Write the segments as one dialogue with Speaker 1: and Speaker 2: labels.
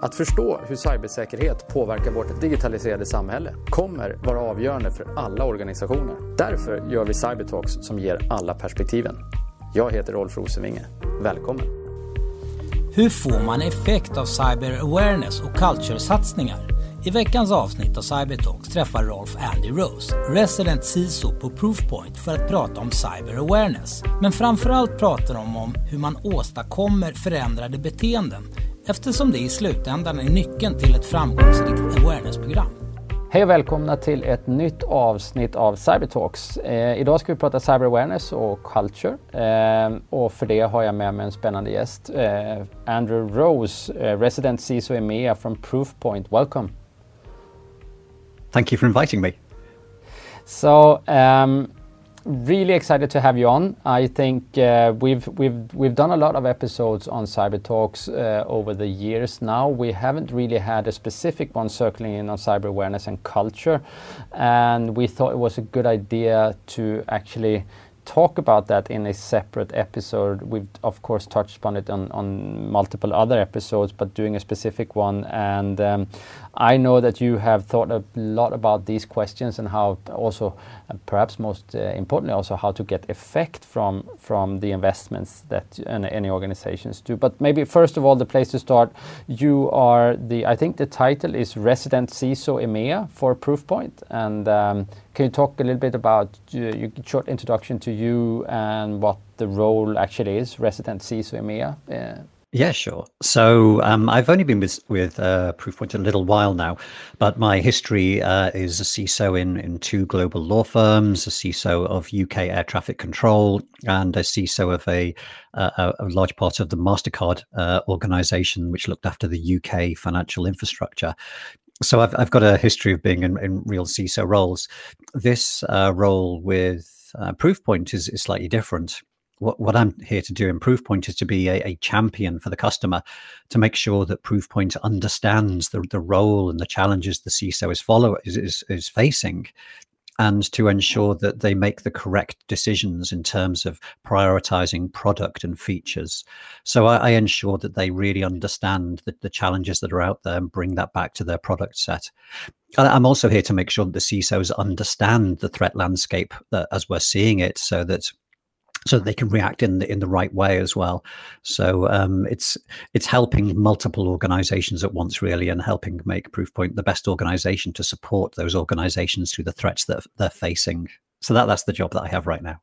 Speaker 1: Att förstå hur cybersäkerhet påverkar vårt digitaliserade samhälle kommer vara avgörande för alla organisationer. Därför gör vi Cybertalks som ger alla perspektiven. Jag heter Rolf Rosenvinge. Välkommen!
Speaker 2: Hur får man effekt av cyber awareness och culture-satsningar? I veckans avsnitt av Cybertalks träffar Rolf Andy Rose, resident CISO på Proofpoint för att prata om cyber awareness. Men framförallt pratar de om hur man åstadkommer förändrade beteenden eftersom det i slutändan är nyckeln till ett framgångsrikt awareness-program.
Speaker 1: Hej och välkomna till ett nytt avsnitt av Cybertalks. Eh, idag ska vi prata cyber awareness och culture. Eh, och för det har jag med mig en spännande gäst. Eh, Andrew Rose, eh, resident CISO EMEA from Proofpoint. Welcome.
Speaker 3: Thank you for inviting me.
Speaker 1: So, um, really excited to have you on. I think uh, we've we've we've done a lot of episodes on cyber talks uh, over the years. Now we haven't really had a specific one circling in on cyber awareness and culture, and we thought it was a good idea to actually talk about that in a separate episode. We've of course touched upon it on, on multiple other episodes, but doing a specific one. And um, I know that you have thought a lot about these questions and how also, uh, perhaps most uh, importantly, also how to get effect from from the investments that any organizations do. But maybe first of all, the place to start. You are the I think the title is resident CISO EMEA for Proofpoint, and um, can you talk a little bit about uh, your short introduction to you and what the role actually is, resident CISO EMEA? Uh,
Speaker 3: yeah, sure. So um, I've only been with, with uh, Proofpoint a little while now, but my history uh, is a CISO in, in two global law firms, a CISO of UK air traffic control, and a CISO of a, a, a large part of the MasterCard uh, organization, which looked after the UK financial infrastructure. So I've, I've got a history of being in, in real CISO roles. This uh, role with uh, Proofpoint is, is slightly different what, what I'm here to do in Proofpoint is to be a, a, champion for the customer to make sure that Proofpoint understands the, the role and the challenges the CISO is follow is, is, is facing and to ensure that they make the correct decisions in terms of prioritizing product and features. So I, I ensure that they really understand the, the, challenges that are out there and bring that back to their product set. I'm also here to make sure that the CISOs understand the threat landscape that, as we're seeing it so that so they can react in the in the right way as well. So um, it's it's helping multiple organizations at once, really, and helping make Proofpoint the best organization to support those organizations through the threats that they're facing. So that that's the job that I have right now.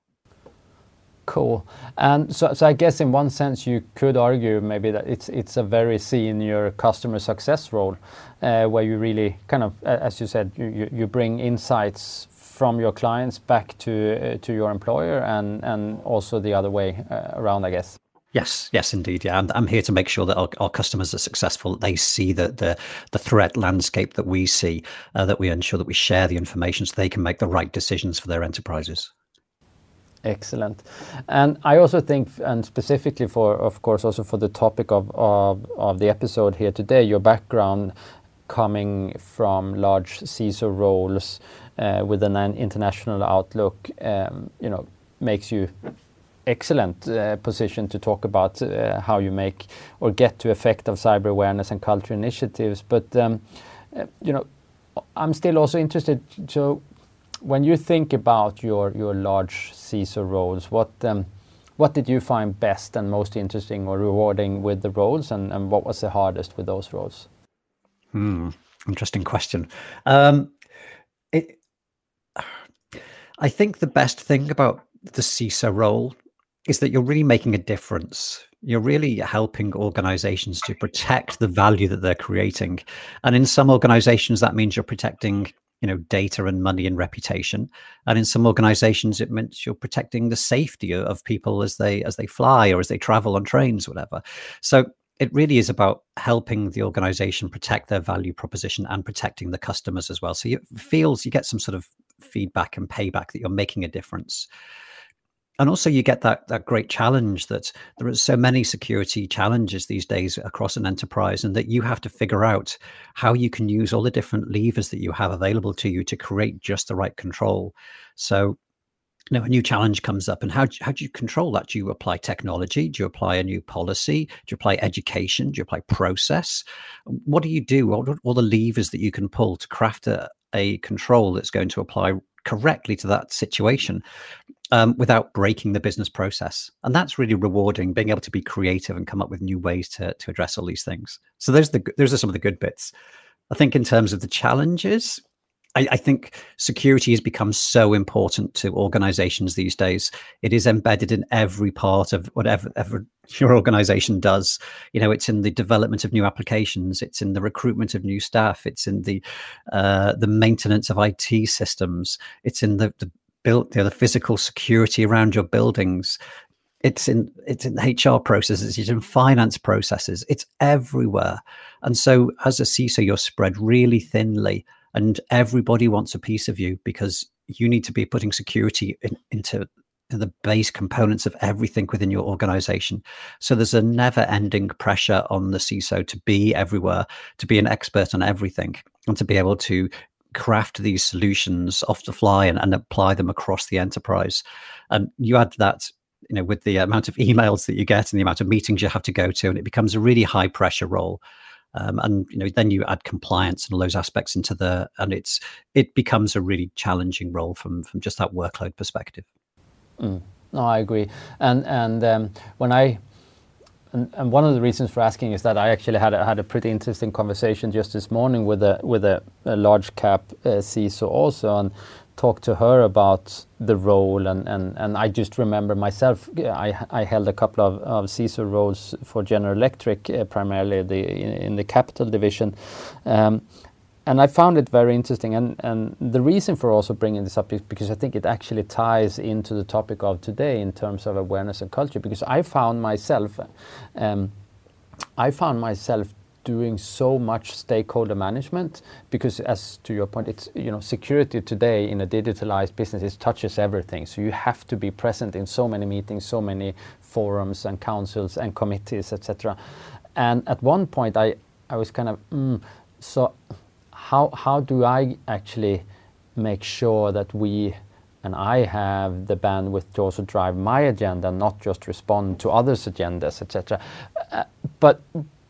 Speaker 1: Cool. And so, so I guess in one sense you could argue maybe that it's it's a very senior customer success role, uh, where you really kind of, as you said, you, you bring insights from your clients back to uh, to your employer and and also the other way uh, around, I guess.
Speaker 3: Yes, yes, indeed. Yeah, I'm, I'm here to make sure that our, our customers are successful. That they see the the, the threat landscape that we see, uh, that we ensure that we share the information so they can make the right decisions for their enterprises.
Speaker 1: Excellent. And I also think, and specifically for, of course, also for the topic of, of, of the episode here today, your background coming from large CISO roles with an international outlook, um, you know, makes you excellent uh, position to talk about uh, how you make or get to effect of cyber awareness and culture initiatives. But um, uh, you know, I'm still also interested. So, when you think about your your large CISO roles, what um, what did you find best and most interesting or rewarding with the roles, and, and what was the hardest with those roles?
Speaker 3: Hmm, interesting question. It, I think the best thing about the CISO role is that you're really making a difference. You're really helping organizations to protect the value that they're creating. And in some organizations, that means you're protecting you know data and money and reputation and in some organizations it means you're protecting the safety of people as they as they fly or as they travel on trains whatever so it really is about helping the organization protect their value proposition and protecting the customers as well so it feels you get some sort of feedback and payback that you're making a difference and also you get that that great challenge that there are so many security challenges these days across an enterprise and that you have to figure out how you can use all the different levers that you have available to you to create just the right control so you know, a new challenge comes up and how, how do you control that? Do you apply technology? Do you apply a new policy? Do you apply education? Do you apply process? What do you do? All the levers that you can pull to craft a, a control that's going to apply correctly to that situation um, without breaking the business process. And that's really rewarding, being able to be creative and come up with new ways to, to address all these things. So those the, those are some of the good bits. I think in terms of the challenges, I, I, think security has become so important to organizations these days. It is embedded in every part of whatever your organization does. You know, it's in the development of new applications, it's in the recruitment of new staff, it's in the uh, the maintenance of IT systems, it's in the, the build you know, the physical security around your buildings. It's in it's in HR processes, it's in finance processes, it's everywhere. And so as a CISO, you're spread really thinly and everybody wants a piece of you because you need to be putting security in, into the base components of everything within your organization. So there's a never ending pressure on the CISO to be everywhere, to be an expert on everything, and to be able to craft these solutions off the fly and, and apply them across the enterprise. And you add that you know with the amount of emails that you get and the amount of meetings you have to go to and it becomes a really high pressure role um, and you know then you add compliance and all those aspects into the and it's it becomes a really challenging role from from just that workload perspective
Speaker 1: mm. no i agree and and um, when i and, and, one of the reasons for asking is that I actually had a, had a pretty interesting conversation just this morning with a with a, a large cap uh, CISO also, and talk to her about the role and, and, and I just remember myself I, I held a couple of, of CISO roles for General Electric uh, primarily the in, in, the capital division. Um, and I found it very interesting. And, and the reason for also bringing this up is because I think it actually ties into the topic of today in terms of awareness and culture. Because I found myself um, I found myself doing so much stakeholder management because as to your point it's you know security today in a digitalized business it touches everything so you have to be present in so many meetings so many forums and councils and committees etc and at one point i i was kind of mm, so how how do i actually make sure that we and I have the bandwidth to also drive my agenda, not just respond to others' agendas, etc. Uh, but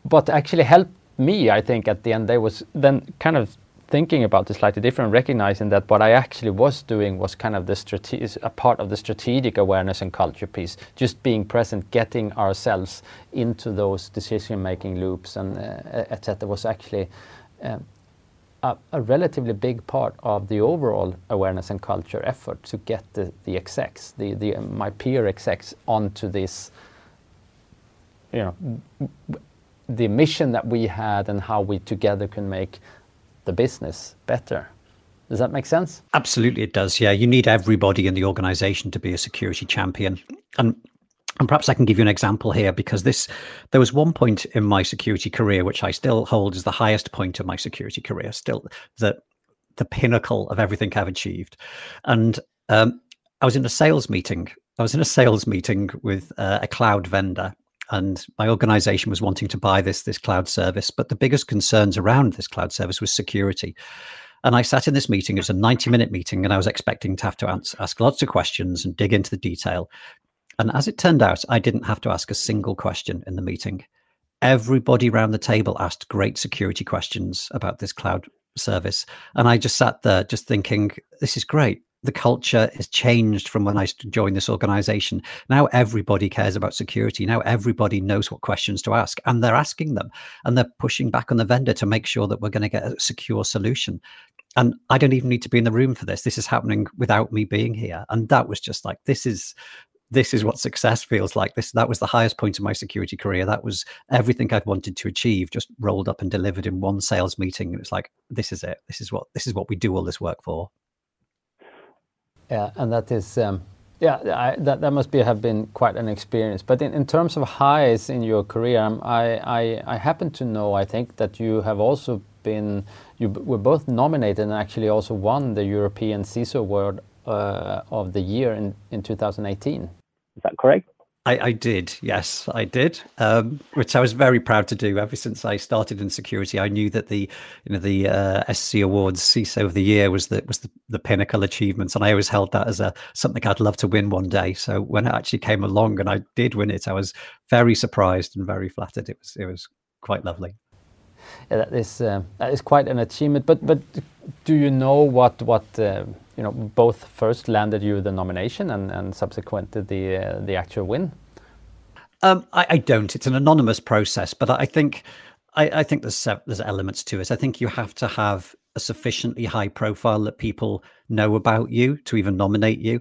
Speaker 1: but actually helped me, I think, at the end there was then kind of thinking about this slightly different, recognizing that what I actually was doing was kind of the strate- a part of the strategic awareness and culture piece, just being present, getting ourselves into those decision-making loops and uh, etc. was actually um, a, a, relatively big part of the overall awareness and culture effort to get the, the execs, the, the my peer execs, onto this, you know, the mission that we had and how we together can make the business better. Does that make sense?
Speaker 3: Absolutely, it does. Yeah, you need everybody in the organization to be a security champion. And and perhaps I can give you an example here because this there was one point in my security career which I still hold as the highest point of my security career, still the the pinnacle of everything I've achieved. And um, I was in a sales meeting. I was in a sales meeting with uh, a cloud vendor, and my organization was wanting to buy this this cloud service but the biggest concerns around this cloud service was security. And i sat in this meeting it was a 90 minute meeting and i was expecting to have to ask lots of questions and dig into the detail. And as it turned out i didn't have to ask a single question in the meeting. Everybody around the table asked great security questions about this cloud service and i just sat there just thinking this is great the culture has changed from when I joined this organization. Now everybody cares about security. Now everybody knows what questions to ask, and they're asking them, and they're pushing back on the vendor to make sure that we're going to get a secure solution. And I don't even need to be in the room for this. This is happening without me being here. And that was just like this is this is what success feels like. This that was the highest point of my security career. That was everything I'd wanted to achieve, just rolled up and delivered in one sales meeting. And it's like this is it. This is what this is what we do all this work for.
Speaker 1: Yeah, and that is, um, yeah, I, that that must be have been quite an experience. But in, in terms of highs in your career, um, I, I I happen to know I think that you have also been you were both nominated and actually also won the European CISO Award uh, of the Year in in 2018.
Speaker 4: Is that correct?
Speaker 3: I, I, did, yes, I did, um, which I was very proud to do. Ever since I started in security, I knew that the, you know, the uh, SC Awards CISO of the Year was the was the, the, pinnacle achievements, and I always held that as a something I'd love to win one day. So when it actually came along and I did win it, I was very surprised and very flattered. It was it was quite lovely.
Speaker 1: Yeah, that is uh, that is quite an achievement. But but do you know what what uh, you know both first landed you the nomination and and subsequently the uh, the actual win?
Speaker 3: Um, I, I, don't. It's an anonymous process, but I think I, I think there's there's elements to it. I think you have to have a sufficiently high profile that people know about you to even nominate you.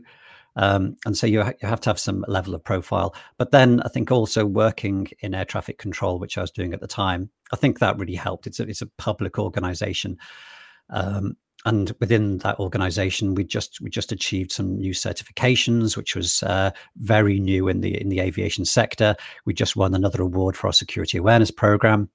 Speaker 3: Um, and so you, ha- you have to have some level of profile. But then I think also working in air traffic control, which I was doing at the time, I think that really helped. It's a, it's a public organization. Um, and within that organization we just we just achieved some new certifications which was uh, very new in the in the aviation sector. We just won another award for our security awareness program.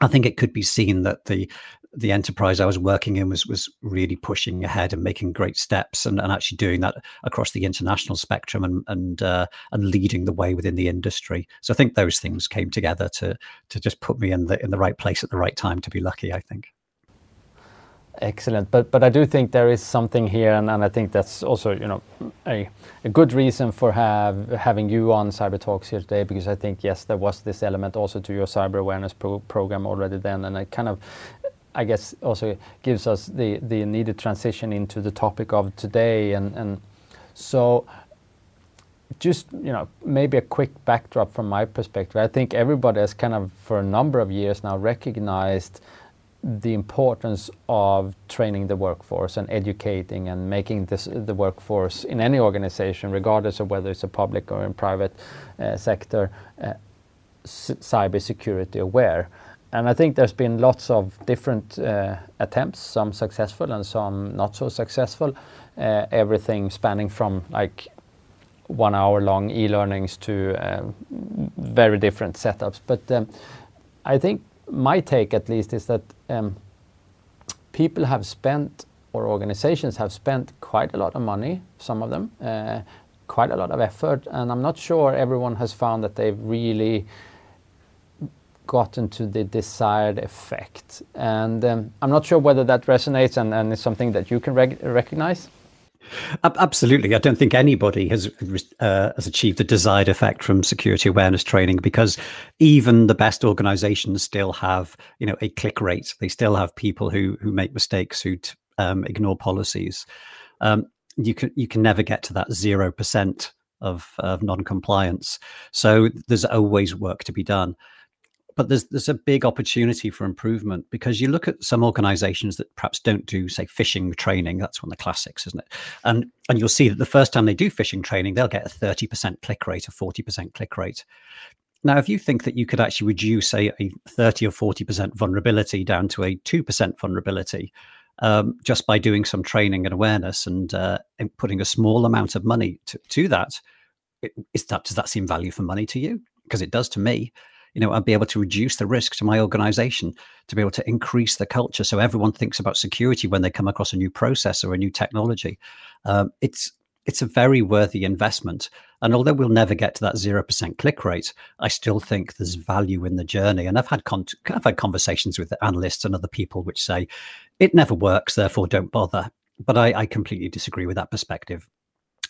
Speaker 3: I think it could be seen that the the enterprise i was working in was was really pushing ahead and making great steps and, and actually doing that across the international spectrum and and uh, and leading the way within the industry. So i think those things came together to to just put me in the in the right place at the right time to be lucky i think
Speaker 1: Excellent. But but I do think there is something here, and, and I think that's also you know a, a good reason for have having you on Cyber Talks here today because I think yes there was this element also to your cyber awareness pro program already then, and it kind of I guess also gives us the the needed transition into the topic of today, and and so just you know maybe a quick backdrop from my perspective. I think everybody has kind of for a number of years now recognized the importance of training the workforce and educating and making this, the workforce in any organization, regardless of whether it's a public or in private uh, sector, uh, cybersecurity aware. And I think there's been lots of different uh, attempts, some successful and some not so successful. Uh, everything spanning from like one hour long e-learnings to uh, very different setups. But um, I think my take at least is that um, people have spent or organizations have spent quite a lot of money, some of them, uh, quite a lot of effort, and I'm not sure everyone has found that they've really gotten to the desired effect. And um, I'm not sure whether that resonates and, and is something that you can rec- recognize.
Speaker 3: Absolutely, I don't think anybody has uh, has achieved the desired effect from security awareness training because even the best organisations still have you know a click rate. They still have people who who make mistakes, who um, ignore policies. Um, you can you can never get to that zero percent of, of non-compliance. So there's always work to be done but there's there's a big opportunity for improvement because you look at some organizations that perhaps don't do say phishing training. That's one of the classics isn't it? And and you'll see that the first time they do phishing training they'll get a 30% click rate a 40% click rate. Now if you think that you could actually reduce a, a 30 or 40% vulnerability down to a 2% vulnerability um, just by doing some training and awareness and, uh, and putting a small amount of money to, to that is that does that seem value for money to you? Because it does to me you know, I'd be able to reduce the risk to my organization, to be able to increase the culture so everyone thinks about security when they come across a new process or a new technology. Um, it's it's a very worthy investment. And although we'll never get to that zero percent click rate, I still think there's value in the journey. And I've had con- I've had conversations with analysts and other people which say it never works, therefore don't bother. But I, I completely disagree with that perspective.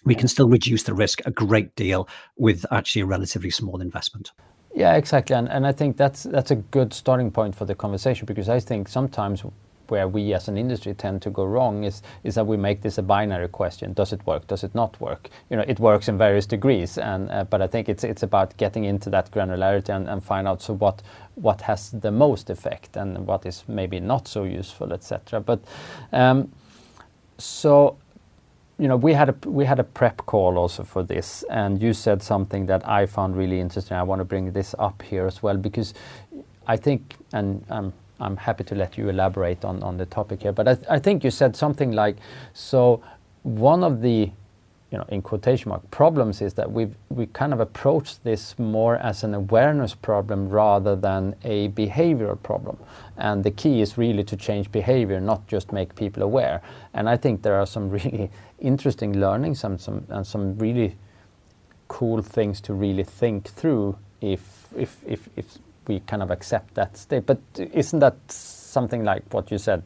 Speaker 3: We can still reduce the risk a great deal with actually a relatively small investment.
Speaker 1: Yeah, exactly, and and I think that's that's a good starting point for the conversation because I think sometimes where we as an industry tend to go wrong is is that we make this a binary question: Does it work? Does it not work? You know, it works in various degrees, and uh, but I think it's it's about getting into that granularity and, and find out so what what has the most effect and what is maybe not so useful, etc. But um, so you know, we had a we had a prep call also for this, and you said something that I found really interesting. I want to bring this up here as well because I think, and I'm I'm happy to let you elaborate on on the topic here. But I, I think you said something like, so one of the you know, in quotation mark problems is that we've we kind of approach this more as an awareness problem rather than a behavioral problem. And the key is really to change behavior, not just make people aware. And I think there are some really interesting learnings and some and some really cool things to really think through if if if, if we kind of accept that state. But isn't that something like what you said?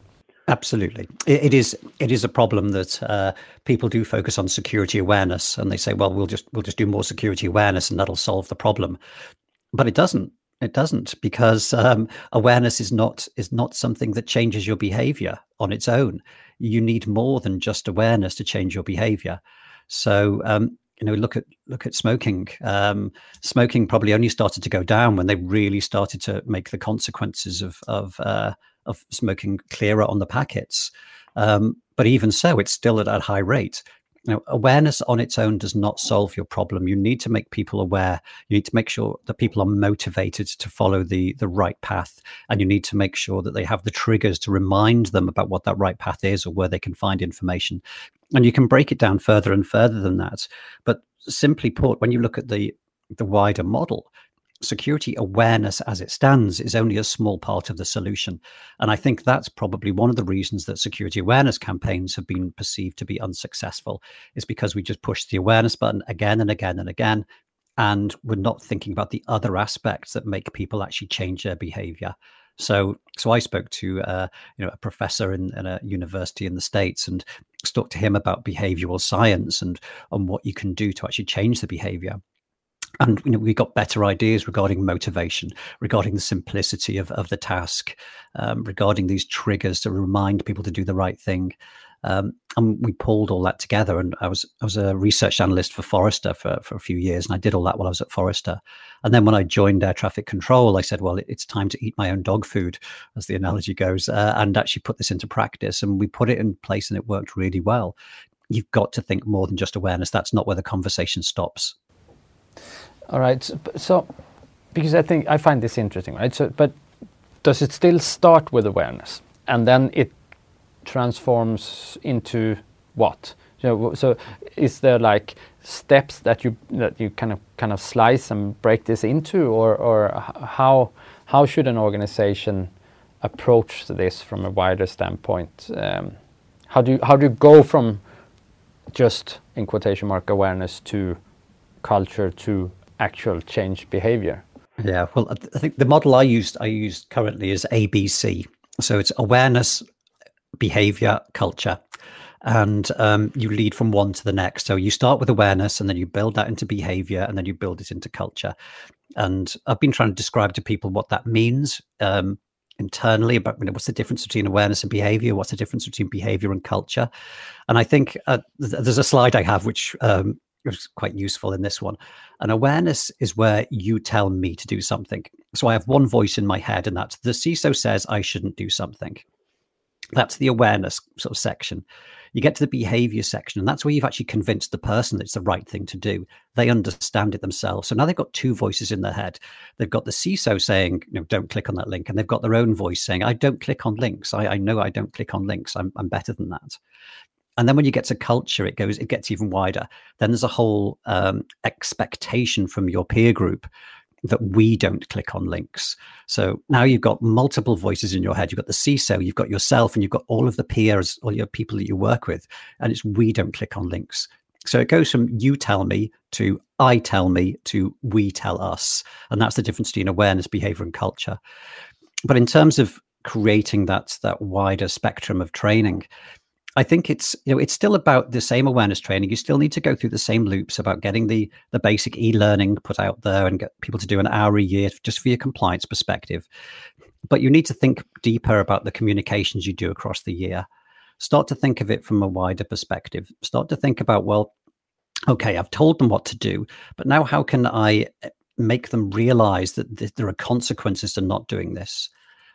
Speaker 3: Absolutely, it, it is. It is a problem that uh, people do focus on security awareness, and they say, "Well, we'll just we'll just do more security awareness, and that'll solve the problem." But it doesn't. It doesn't because um, awareness is not is not something that changes your behavior on its own. You need more than just awareness to change your behavior. So um, you know, look at look at smoking. Um, smoking probably only started to go down when they really started to make the consequences of of uh, of smoking clearer on the packets. Um, but even so, it's still at a high rate. You know, awareness on its own does not solve your problem. You need to make people aware. You need to make sure that people are motivated to follow the the right path, and you need to make sure that they have the triggers to remind them about what that right path is or where they can find information. And you can break it down further and further than that. But simply put, when you look at the the wider model, security awareness as it stands is only a small part of the solution. And I think that's probably one of the reasons that security awareness campaigns have been perceived to be unsuccessful, is because we just push the awareness button again and again and again. And we're not thinking about the other aspects that make people actually change their behavior. So, so I spoke to uh, you know a professor in, in, a university in the states and talked to him about behavioral science and on what you can do to actually change the behavior and you know, we got better ideas regarding motivation, regarding the simplicity of, of the task, um, regarding these triggers to remind people to do the right thing. Um, and we pulled all that together. And I was I was a research analyst for Forrester for, for a few years, and I did all that while I was at Forrester. And then when I joined air traffic control, I said, well, it's time to eat my own dog food, as the analogy goes, uh, and actually put this into practice. And we put it in place, and it worked really well. You've got to think more than just awareness. That's not where the conversation stops.
Speaker 1: All right. So, so, because I think I find this interesting, right? So, but does it still start with awareness, and then it transforms into what? You know, so is there like steps that you that you kind of kind of slice and break this into, or or how how should an organization approach this from a wider standpoint? Um, how do you, how do you go from just in quotation mark awareness to culture to actual change behavior?
Speaker 3: Yeah, well, I think the model I used I used currently is ABC. So it's awareness, behavior, culture, and um, you lead from one to the next. So you start with awareness, and then you build that into behavior, and then you build it into culture. And I've been trying to describe to people what that means um, internally about you know, what's the difference between awareness and behavior, what's the difference between behavior and culture. And I think uh, th- there's a slide I have which um, was quite useful in this one. And awareness is where you tell me to do something. So I have one voice in my head, and that's the CISO says I shouldn't do something. That's the awareness sort of section. You get to the behavior section, and that's where you've actually convinced the person that it's the right thing to do. They understand it themselves. So now they've got two voices in their head. They've got the CISO saying, don't click on that link. And they've got their own voice saying, I don't click on links. I, I know I don't click on links. I'm, I'm better than that and then when you get to culture it goes it gets even wider. Then there's a whole um, expectation from your peer group that we don't click on links. So now you've got multiple voices in your head. You've got the ciso you've got yourself and you've got all of the peers all your people that you work with and it's we don't click on links. So it goes from you tell me to i tell me to we tell us. And that's the difference between awareness behavior and culture. But in terms of creating that that wider spectrum of training I think it's you know it's still about the same awareness training. You still need to go through the same loops about getting the the basic e-learning put out there and get people to do an hour a year just for your compliance perspective. But you need to think deeper about the communications you do across the year. Start to think of it from a wider perspective. Start to think about well, okay, I've told them what to do, but now how can I eh, make them realize that th- there are consequences to not doing this?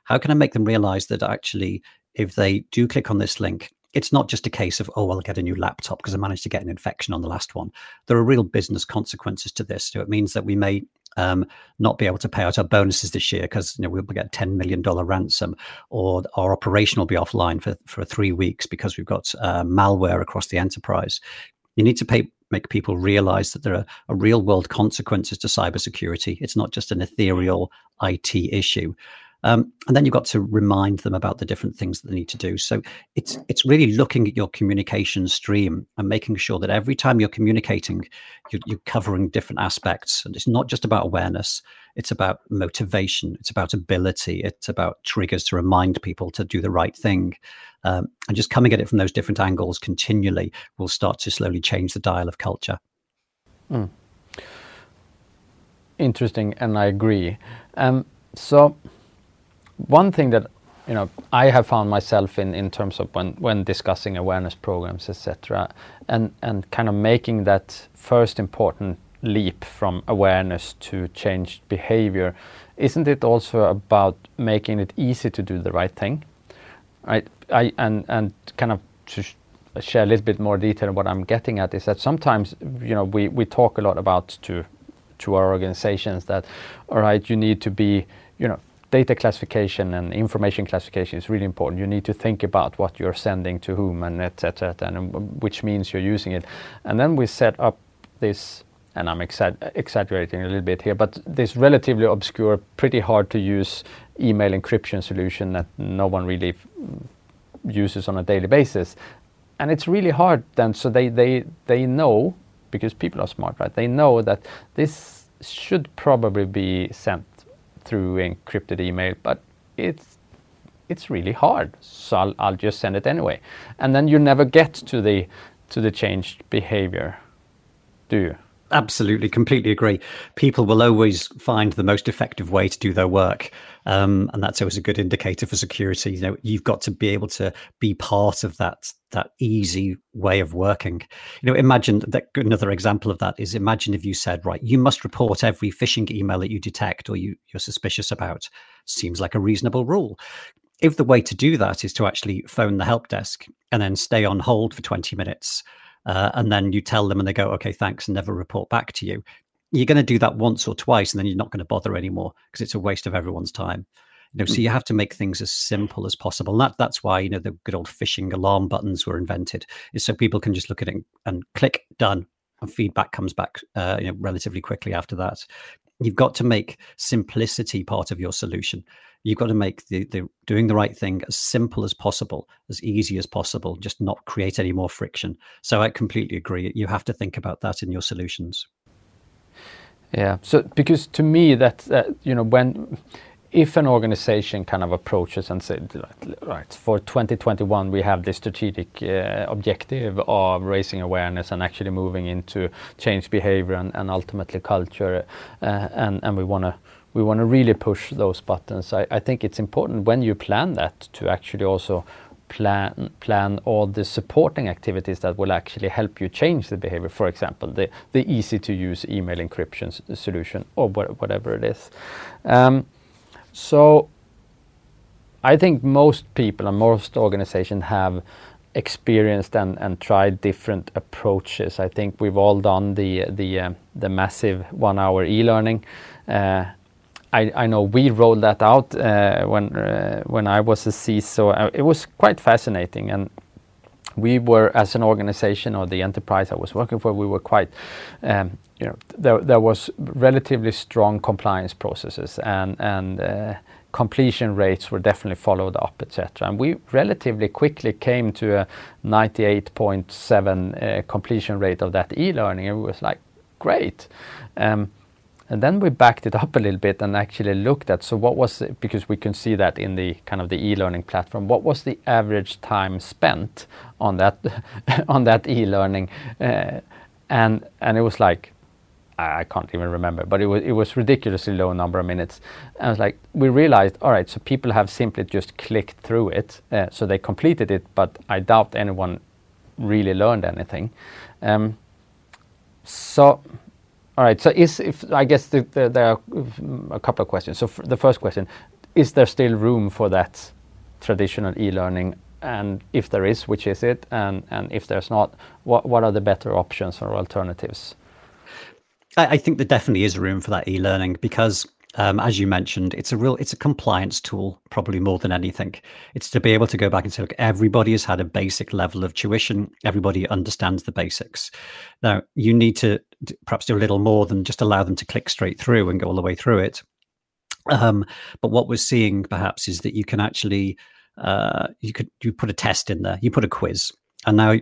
Speaker 3: How can I make them realize that actually if they do click on this link, it's not just a case of oh i'll get a new laptop because i managed to get an infection on the last one there are real business consequences to this so it means that we may um, not be able to pay out our bonuses this year because you know we'll get a ten million dollar ransom, or our operation will be offline for for three weeks because we've got uh, malware across the enterprise. You need to pay, make people realize that there are, are real world consequences to cybersecurity. It's not just an ethereal IT issue. Um, and then you've got to remind them about the different things that they need to do. So it's it's really looking at your communication stream and making sure that every time you're communicating, you're, you're covering different aspects. And it's not just about awareness; it's about motivation, it's about ability, it's about triggers to remind people to do the right thing. Um, and just coming at it from those different angles continually will start to slowly change the dial of culture. Mm.
Speaker 1: Interesting, and I agree. Um, so one thing that you know I have found myself in in terms of when when discussing awareness programs, etc., and and kind of making that first important leap from awareness to changed behavior, isn't it also about making it easy to do the right thing? Right. I and and kind of to share a little bit more detail. What I'm getting at is that sometimes you know we we talk a lot about to to our organizations that all right you need to be you know data classification and information classification is really important. You need to think about what you're sending to whom and etc. Et and which means you're using it. And then we set up this, and I'm exa- exaggerating a little bit here, but this relatively obscure, pretty hard to use email encryption solution that no one really uses on a daily basis. And it's really hard then. So they, they, they know, because people are smart, right? They know that this should probably be sent through encrypted email, but it's it's really hard. So I'll, I'll just send it anyway, and then you never get to the to the changed behavior, do you?
Speaker 3: Absolutely, completely agree. People will always find the most effective way to do their work, um, and that's always a good indicator for security. You know, you've got to be able to be part of that that easy way of working. You know, imagine that another example of that is imagine if you said, right, you must report every phishing email that you detect or you, you're suspicious about. Seems like a reasonable rule if the way to do that is to actually phone the help desk and then stay on hold for 20 minutes uh, and then you tell them and they go, okay, thanks, and never report back to you. You're going to do that once or twice, and then you're not going to bother anymore because it's a waste of everyone's time. You know, so you mm. have to make things as simple as possible. And that, that's why, you know, the good old phishing alarm buttons were invented, is so people can just look at it and click done, and feedback comes back, uh, you know, relatively quickly after that. You've got to make simplicity part of your solution you've got to make the, the doing the right thing as simple as possible, as easy as possible, just not create any more friction. So I completely agree. You have to think about that in your solutions.
Speaker 1: Yeah. So because to me that uh, you know when if an organization kind of approaches and says, right, for 2021 we have this strategic uh, objective of raising awareness and actually moving into change behavior and, and ultimately culture, uh, and and we want to we want to really push those buttons. I, I, think it's important when you plan that to actually also plan plan all the supporting activities that will actually help you change the behavior. For example, the the easy to use email encryption solution or wh whatever it is. Um, so I think most people and most organizations have experienced and, and tried different approaches. I think we've all done the the uh, the massive one hour e-learning. Uh, I, I know we rolled that out uh, when uh, when I was a CISO. Uh, it was quite fascinating, and we were as an organization or the enterprise I was working for, we were quite, um, you know, there there was relatively strong compliance processes and and uh, completion rates were definitely followed up, etc. And we relatively quickly came to a 98.7 uh, completion rate of that e-learning. and It was like great. Um, and then we backed it up a little bit and actually looked at so what was it, because we can see that in the kind of the e-learning platform. What was the average time spent on that on that e-learning? Uh, and and it was like I can't even remember, but it was it was ridiculously low number of minutes. And I was like, we realized, all right, so people have simply just clicked through it, uh, so they completed it, but I doubt anyone really learned anything. Um, so all right. So is if I guess the, the, there are a couple of questions. So the first question: Is there still room for that traditional e-learning? And if there is, which is it? And and if there's not, what what are the better options or alternatives?
Speaker 3: I, I think there definitely is room for that e-learning because um, as you mentioned, it's a real it's a compliance tool probably more than anything. It's to be able to go back and say, look, everybody has had a basic level of tuition. Everybody understands the basics. Now you need to perhaps do a little more than just allow them to click straight through and go all the way through it. Um, but what we're seeing perhaps is that you can actually uh, you could you put a test in there, you put a quiz, and now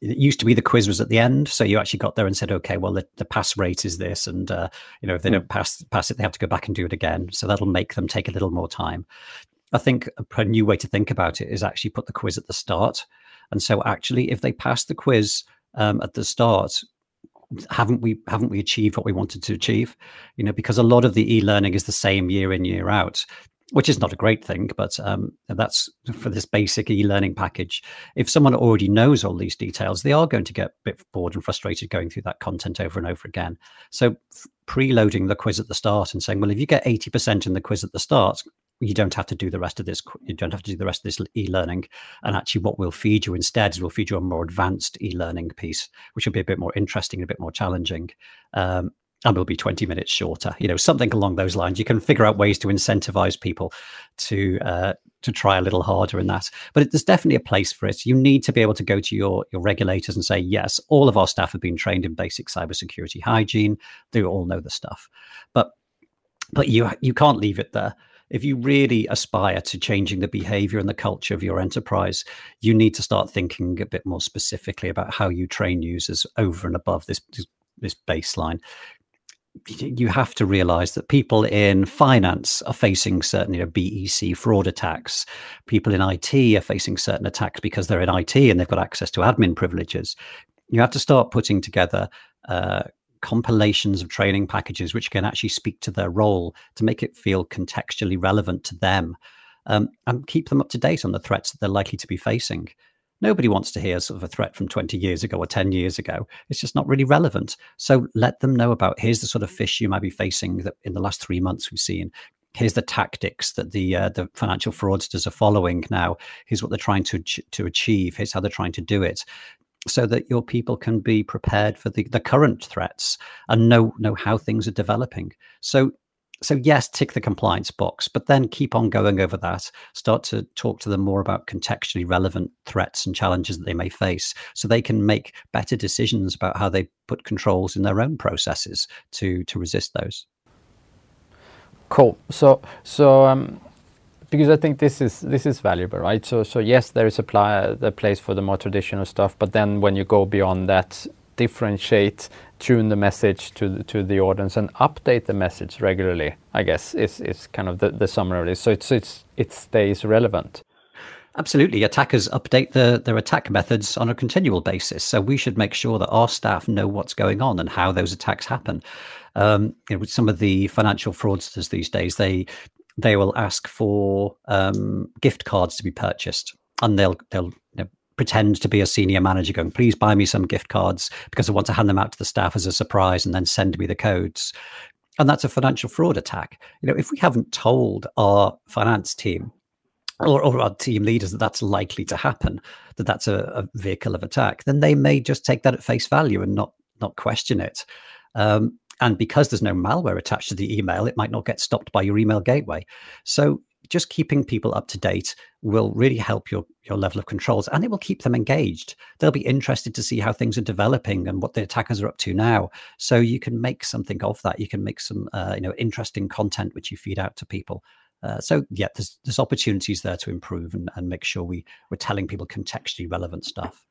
Speaker 3: it used to be the quiz was at the end, so you actually got there and said, okay, well the, the pass rate is this, and uh, you know if they mm. don't pass pass it, they have to go back and do it again. So that'll make them take a little more time. I think a new way to think about it is actually put the quiz at the start, and so actually if they pass the quiz um, at the start, haven't we haven't we achieved what we wanted to achieve? You know, because a lot of the e-learning is the same year in year out which is not a great thing, but um, that's for this basic e-learning package. If someone already knows all these details, they are going to get a bit bored and frustrated going through that content over and over again. So preloading the quiz at the start and saying, well, if you get 80% in the quiz at the start, you don't have to do the rest of this. You don't have to do the rest of this e-learning. And actually, what we'll feed you instead is we'll feed you a more advanced e-learning piece, which will be a bit more interesting, and a bit more challenging. Um, and it'll be 20 minutes shorter. You know something along those lines. You can figure out ways to incentivize people to uh, to try a little harder in that. But there's definitely a place for it. You need to be able to go to your your regulators and say yes all of our staff have been trained in basic cybersecurity hygiene. They all know the stuff. But but you you can't leave it there. If you really aspire to changing the behavior and the culture of your enterprise, you need to start thinking a bit more specifically about how you train users over and above this this baseline you have to realize that people in finance are facing certain you know, BEC fraud attacks. People in IT are facing certain attacks because they're in IT and they've got access to admin privileges. You have to start putting together uh, compilations of training packages which can actually speak to their role to make it feel contextually relevant to them um, and keep them up to date on the threats that they're likely to be facing. Nobody wants to hear sort of a threat from 20 years ago or 10 years ago. It's just not really relevant. So let them know about here's the sort of phish you might be facing that in the last three months we've seen. Here's the tactics that the uh, the financial fraudsters are following now. Here's what they're trying to to achieve. Here's how they're trying to do it so that your people can be prepared for the, the current threats and know know how things are developing. So so yes, tick the compliance box, but then keep on going over that. Start to talk to them more about contextually relevant threats and challenges that they may face, so they can make better decisions about how they put controls in their own processes to to resist those.
Speaker 1: Cool. So so um, because I think this is this is valuable, right? So so yes, there is a, pl- a place for the more traditional stuff, but then when you go beyond that, differentiate tune the message to the, to the audience and update the message regularly. I guess is is kind of the, the summary. So it's it's it stays relevant.
Speaker 3: Absolutely. Attackers update the, their attack methods on a continual basis. So we should make sure that our staff know what's going on and how those attacks happen. Um, you know, with some of the financial fraudsters these days, they they will ask for um, gift cards to be purchased, and they'll they'll you know, pretend to be a senior manager going, please buy me some gift cards because I want to hand them out to the staff as a surprise and then send me the codes. And that's a financial fraud attack. You know, if we haven't told our finance team or, or our team leaders that that's likely to happen, that that's a, a, vehicle of attack, then they may just take that at face value and not not question it. Um, and because there's no malware attached to the email, it might not get stopped by your email gateway. So just keeping people up to date will really help your your level of controls and it will keep them engaged. They'll be interested to see how things are developing and what the attackers are up to now. So you can make something of that. You can make some uh, you know interesting content which you feed out to people. Uh, so yeah there's there's opportunities there to improve and, and make sure we we're telling people contextually relevant stuff.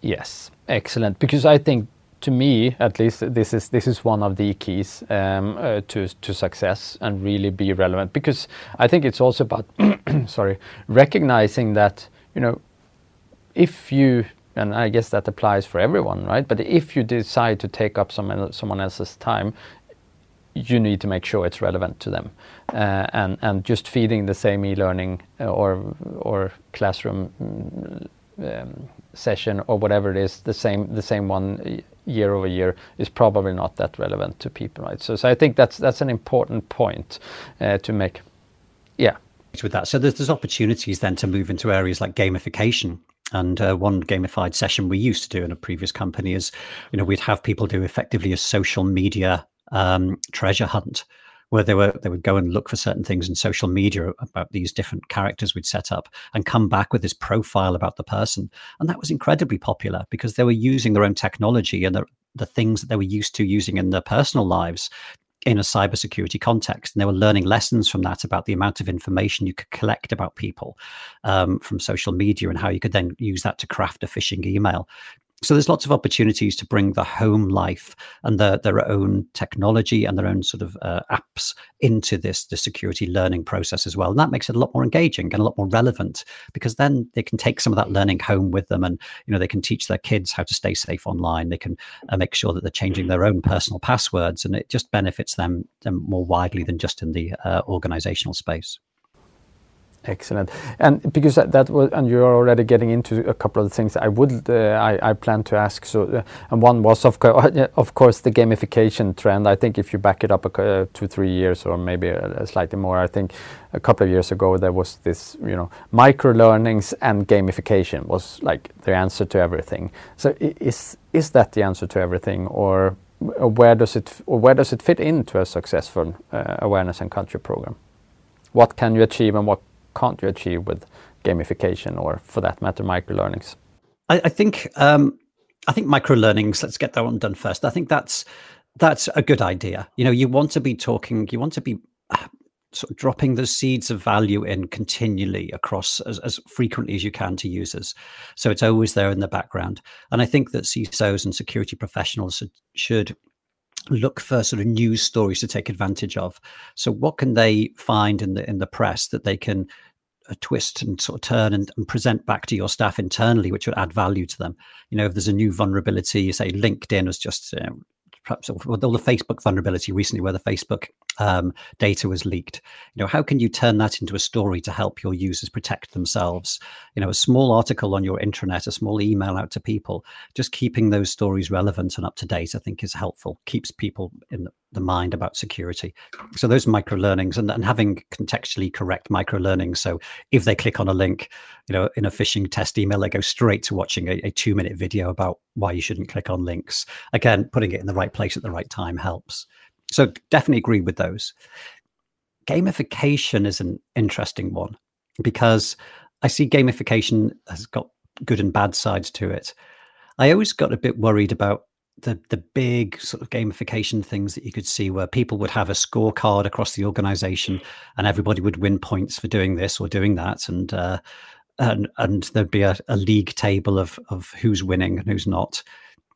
Speaker 1: Yes. Excellent. Because i think to me, at least, this is this is one of the keys um, uh, to to success and really be relevant. Because I think it's also about sorry recognizing that you know if you and I guess that applies for everyone, right? But if you decide to take up someone someone else's time, you need to make sure it's relevant to them, uh, and and just feeding the same e-learning uh, or or classroom. Um, session or whatever it is, the same the same one year over year is probably not that relevant to people, right? So, so I think that's that's an important point uh, to make. Yeah.
Speaker 3: With that, so there's, there's opportunities then to move into areas like gamification. And uh, one gamified session we used to do in a previous company is, you know, we'd have people do effectively a social media um, treasure hunt where they were they would go and look for certain things in social media about these different characters we'd set up and come back with this profile about the person and that was incredibly popular because they were using their own technology and the, the things that they were used to using in their personal lives in a cybersecurity context. And they were learning lessons from that about the amount of information you could collect about people um, from social media and how you could then use that to craft a phishing email so there's lots of opportunities to bring the home life and the, their own technology and their own sort of uh, apps into this the security learning process as well. And that makes it a lot more engaging and a lot more relevant because then they can take some of that learning home with them and you know they can teach their kids how to stay safe online. They can uh, make sure that they're changing their own personal passwords and it just benefits them, them more widely than just in the uh, organizational space
Speaker 1: Excellent. And because that, that, was, and you're already getting into a couple of things I would, uh, I, I plan to ask. So, uh, and one was of, co- of course the gamification trend. I think if you back it up a, uh, two, three years, or maybe a, slightly more, I think a couple of years ago there was this, you know, micro learnings and gamification was like the answer to everything. So, is is that the answer to everything, or, or where does it, or where does it fit into a successful uh, awareness and culture program? What can you achieve, and what can't you achieve with gamification or for that matter micro learnings
Speaker 3: I, I, think um, i think micro learnings let's get that one done first. I think that's that's a good idea. You know you want to be talking you want to be uh, sort of dropping the seeds of value in continually across as, as frequently as you can to users. So it's always there in the background. And i think that cisos and security professionals should, should look for sort of news stories to take advantage of. So what can they find in the in the press that they can uh, twist and sort of turn and, and, present back to your staff internally, which would add value to them? You know, if there's a new vulnerability, you say LinkedIn was just uh, perhaps with all the Facebook vulnerability recently, where the Facebook um, data was leaked. You know, how can you turn that into a story to help your users protect themselves? You know, a small article on your intranet, a small email out to people, just keeping those stories relevant and up to date, I think is helpful. Keeps people in the mind about security. So those micro learnings and, and having contextually correct micro learning. So if they click on a link, you know, in a phishing test email, they go straight to watching a, a two minute video about why you shouldn't click on links. Again, putting it in the right place at the right time helps. So definitely agree with those. Gamification is an interesting one because I see gamification has got good and bad sides to it. I always got a bit worried about the the big sort of gamification things that you could see where people would have a scorecard across the organization and everybody would win points for doing this or doing that and uh, and and there'd be a, a league table of of who's winning and who's not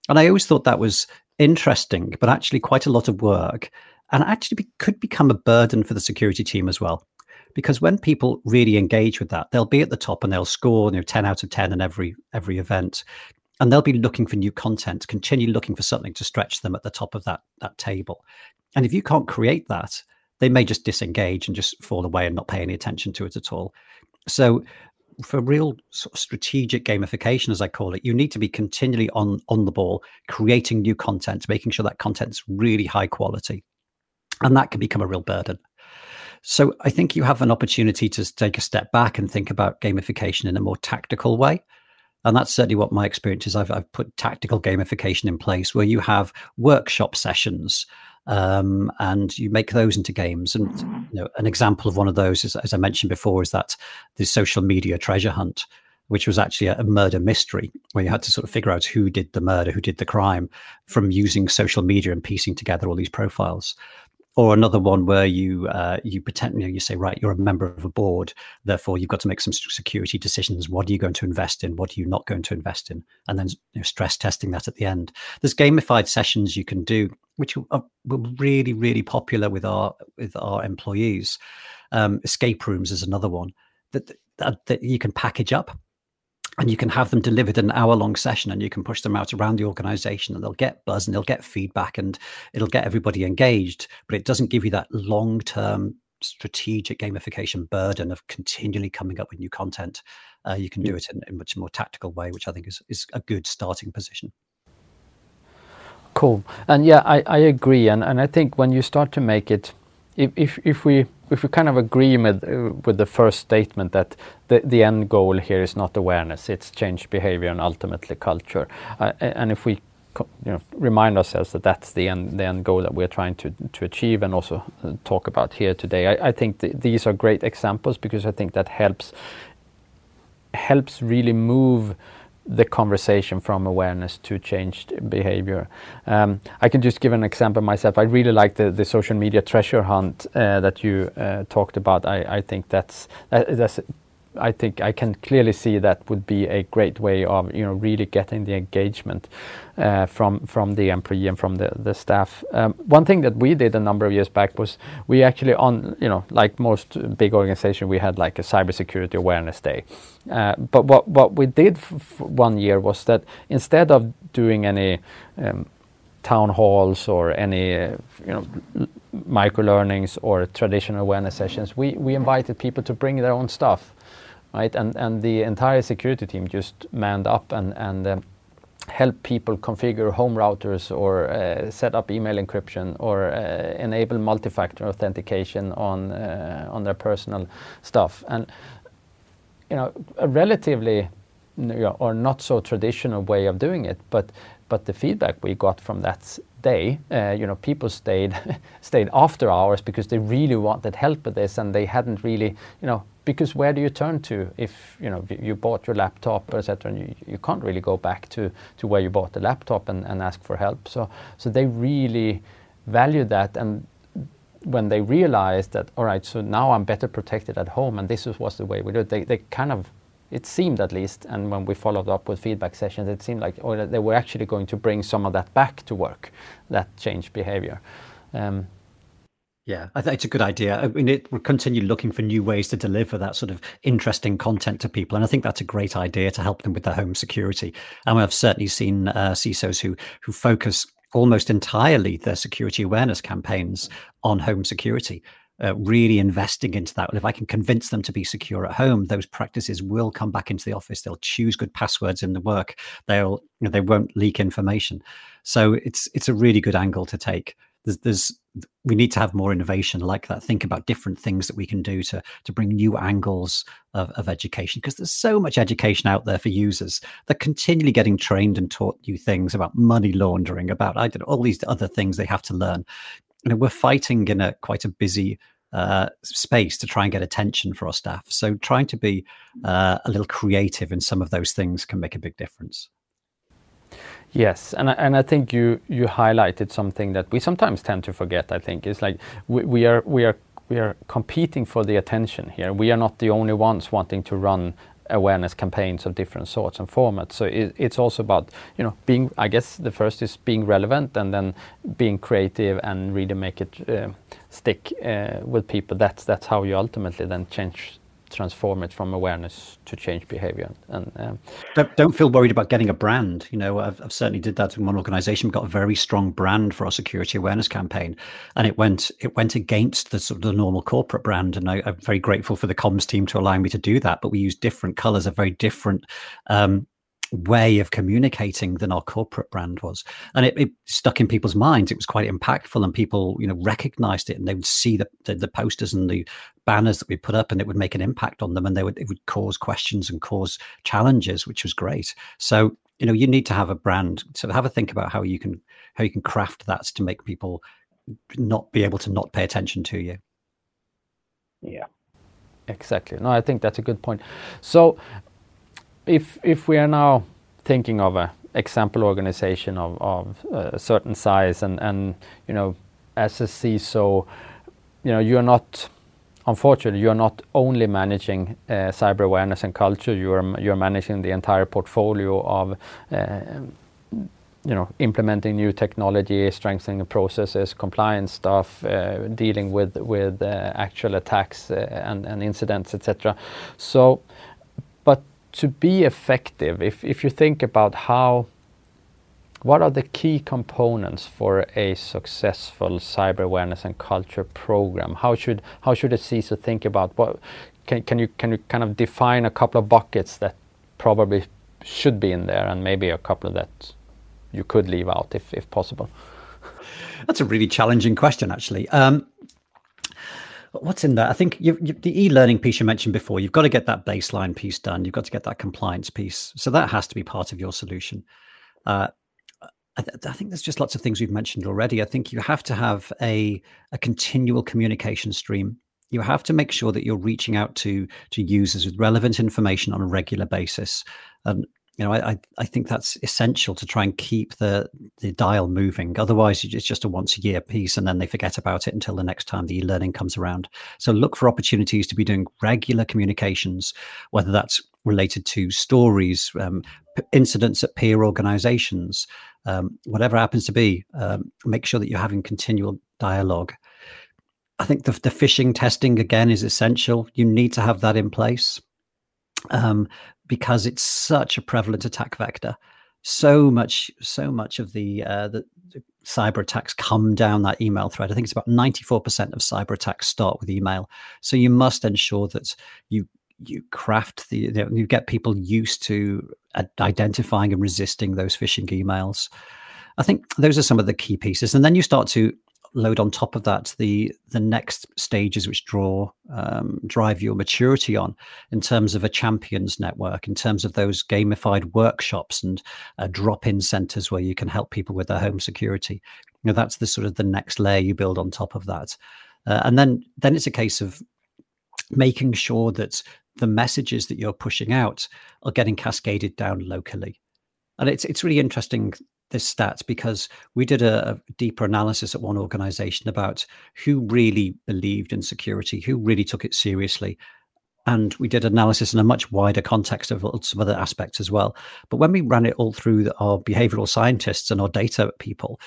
Speaker 3: and i always thought that was interesting, but actually quite a lot of work, and actually be, could become a burden for the security team as well. Because when people really engage with that, they'll be at the top and they'll score you know 10 out of 10 in every every event. And they'll be looking for new content, continue looking for something to stretch them at the top of that that table. And if you can't create that, they may just disengage and just fall away and not pay any attention to it at all. So for real sort of strategic gamification, as I call it, you need to be continually on on the ball, creating new content, making sure that content's really high quality, and that can become a real burden. So I think you have an opportunity to take a step back and think about gamification in a more tactical way. And that's certainly what my experience is. I've, I've put tactical gamification in place where you have workshop sessions um, and you make those into games. And you know, an example of one of those, is, as I mentioned before, is that the social media treasure hunt, which was actually a, a, murder mystery where you had to sort of figure out who did the murder, who did the crime, from using social media and piecing together all these profiles or another one where you uh, you pretend you, know, you say right you're a member of a board therefore you've got to make some security decisions. What are you going to invest in? What are you not going to invest in? And then you know, stress testing that at the end. There's gamified sessions you can do which are, really really popular with our with our employees. Um, escape rooms is another one that, that that you can package up and you can have them delivered an hour long session and you can push them out around the organization and they'll get buzz and they'll get feedback and it'll get everybody engaged. But it doesn't give you that long term strategic gamification burden of continually coming up with new content. Uh, you can do it in, in a much more tactical way which i think is, is a good starting position.
Speaker 1: Cool. And yeah i, I agree and, and i think when you start to make it if, if, we if we kind of agree with with the first statement that the, the end goal here is not awareness, it's change behavior and ultimately culture, uh, and if we you know, remind ourselves that that's the end the end goal that we're trying to to achieve and also uh, talk about here today, I, I think th these are great examples because I think that helps helps really move the conversation from awareness to changed behavior. Um, I can just give an example myself. I really like the, the social media treasure hunt uh, that you uh, talked about. I, I think that's that, that's I think I can clearly see that would be a great way of you know really getting the engagement uh, from from the employee and from the the staff. Um, one thing that we did a number of years back was we actually on you know like most big organization we had like a cybersecurity awareness day. Uh, but what what we did one year was that instead of doing any um, town halls or any uh, you know micro learnings or traditional awareness sessions, we we invited people to bring their own stuff right? And and the entire security team just manned up and and um, help people configure home routers or uh, set up email encryption or uh, enable multi-factor authentication on uh, on their personal stuff and you know a relatively you know, or not so traditional way of doing it but but the feedback we got from that day uh, you know people stayed stayed after hours because they really wanted help with this and they hadn't really you know because where do you turn to if you know you bought your laptop etc and you, you can't really go back to to where you bought the laptop and, and ask for help. So so they really value that and when they realized that all right so now i'm better protected at home and this was the way we do it they, they kind of it seemed at least and when we followed up with feedback sessions it seemed like oh, they were actually going to bring some of that back to work that changed behavior um,
Speaker 3: yeah, I think it's a good idea. I mean, it, we'll continue looking for new ways to deliver that sort of interesting content to people, and I think that's a great idea to help them with their home security. And I've certainly seen uh, CISOs who who focus almost entirely their security awareness campaigns on home security. Uh, really investing into that. If I can convince them to be secure at home, those practices will come back into the office. They'll choose good passwords in the work. They'll you know, they won't leak information. So it's it's a really good angle to take there's, there's we need to have more innovation like that think about different things that we can do to to bring new angles of, of education because there's so much education out there for users they're continually getting trained and taught new things about money laundering about i don't know all these other things they have to learn you know we're fighting in a quite a busy uh, space to try and get attention for our staff so trying to be uh, a little creative in some of those things can make a big difference
Speaker 1: Yes, and I, and I think you you highlighted something that we sometimes tend to forget. I think is like we, we are we are we are competing for the attention here. We are not the only ones wanting to run awareness campaigns of different sorts and formats. So it, it's also about you know being. I guess the first is being relevant, and then being creative and really make it uh, stick uh, with people. That's that's how you ultimately then change transform it from awareness to change behavior. And
Speaker 3: um, don't, don't, feel worried about getting a brand. You know, I've, I've, certainly did that in one organization. We got a very strong brand for our security awareness campaign, and it went it went against the sort of the normal corporate brand. And I, am very grateful for the comms team to allow me to do that. But we used different colors, a very different um, way of communicating than our corporate brand was. And it, it, stuck in people's minds. It was quite impactful and people you know recognized it and they would see the, the, the posters and the banners that we put up and it would make an impact on them and they would it would cause questions and cause challenges which was great. So you know you need to have a brand. So have a think about how you can how you can craft that to make people not be able to not pay attention to you.
Speaker 1: Yeah. Exactly. No i think that's a good point. So if if we are now thinking of a example organization of, of a certain size and and you know as a CISO, you know you're not unfortunately you're not only managing uh, cyber awareness and culture you're managing the entire portfolio of uh, you know implementing new technology strengthening processes compliance stuff uh, dealing with with actual attacks and, incidents etc so to be effective, if, if you think about how, what are the key components for a successful cyber awareness and culture program? How should how should a CISO think about what? Can, can you can you kind of define a couple of buckets that probably should be in there, and maybe a couple that you could leave out if if possible?
Speaker 3: That's a really challenging question, actually. Um, what's in there? I think you, you, the e-learning piece you mentioned before. You've got to get that baseline piece done. You've got to get that compliance piece. So that has to be part of your solution. Uh, I, th- I, think there's just lots of things we've mentioned already. I think you have to have a a continual communication stream. You have to make sure that you're reaching out to to users with relevant information on a regular basis. And you know, I, I think that's essential to try and keep the the dial moving. Otherwise, it's just a once a year piece, and then they forget about it until the next time the e-learning comes around. So look for opportunities to be doing regular communications, whether that's related to stories, um, incidents at peer organizations, um, whatever happens to be. Um, make sure that you're having continual dialogue. I think the, the phishing testing again is essential. You need to have that in place. Um, because it's such a prevalent attack vector. So much, so much of the, uh, the, the cyber attacks come down that email thread. I think it's about 94% of cyber attacks start with email. So you must ensure that you you craft the you, know, you get people used to identifying and resisting those phishing emails. I think those are some of the key pieces, and then you start to load on top of that the the next stages which draw um, drive your maturity on in terms of a champions network in terms of those gamified workshops and uh, drop-in centers where you can help people with their home security. You know that's the sort of the next layer you build on top of that. Uh, and then then it's a case of making sure that the messages that you're pushing out are getting cascaded down locally. And it's it's really interesting this stat because we did a, a, deeper analysis at one organization about who really believed in security, who really took it seriously. And we did analysis in a much wider context of some other aspects as well. But when we ran it all through our behavioral scientists and our data people,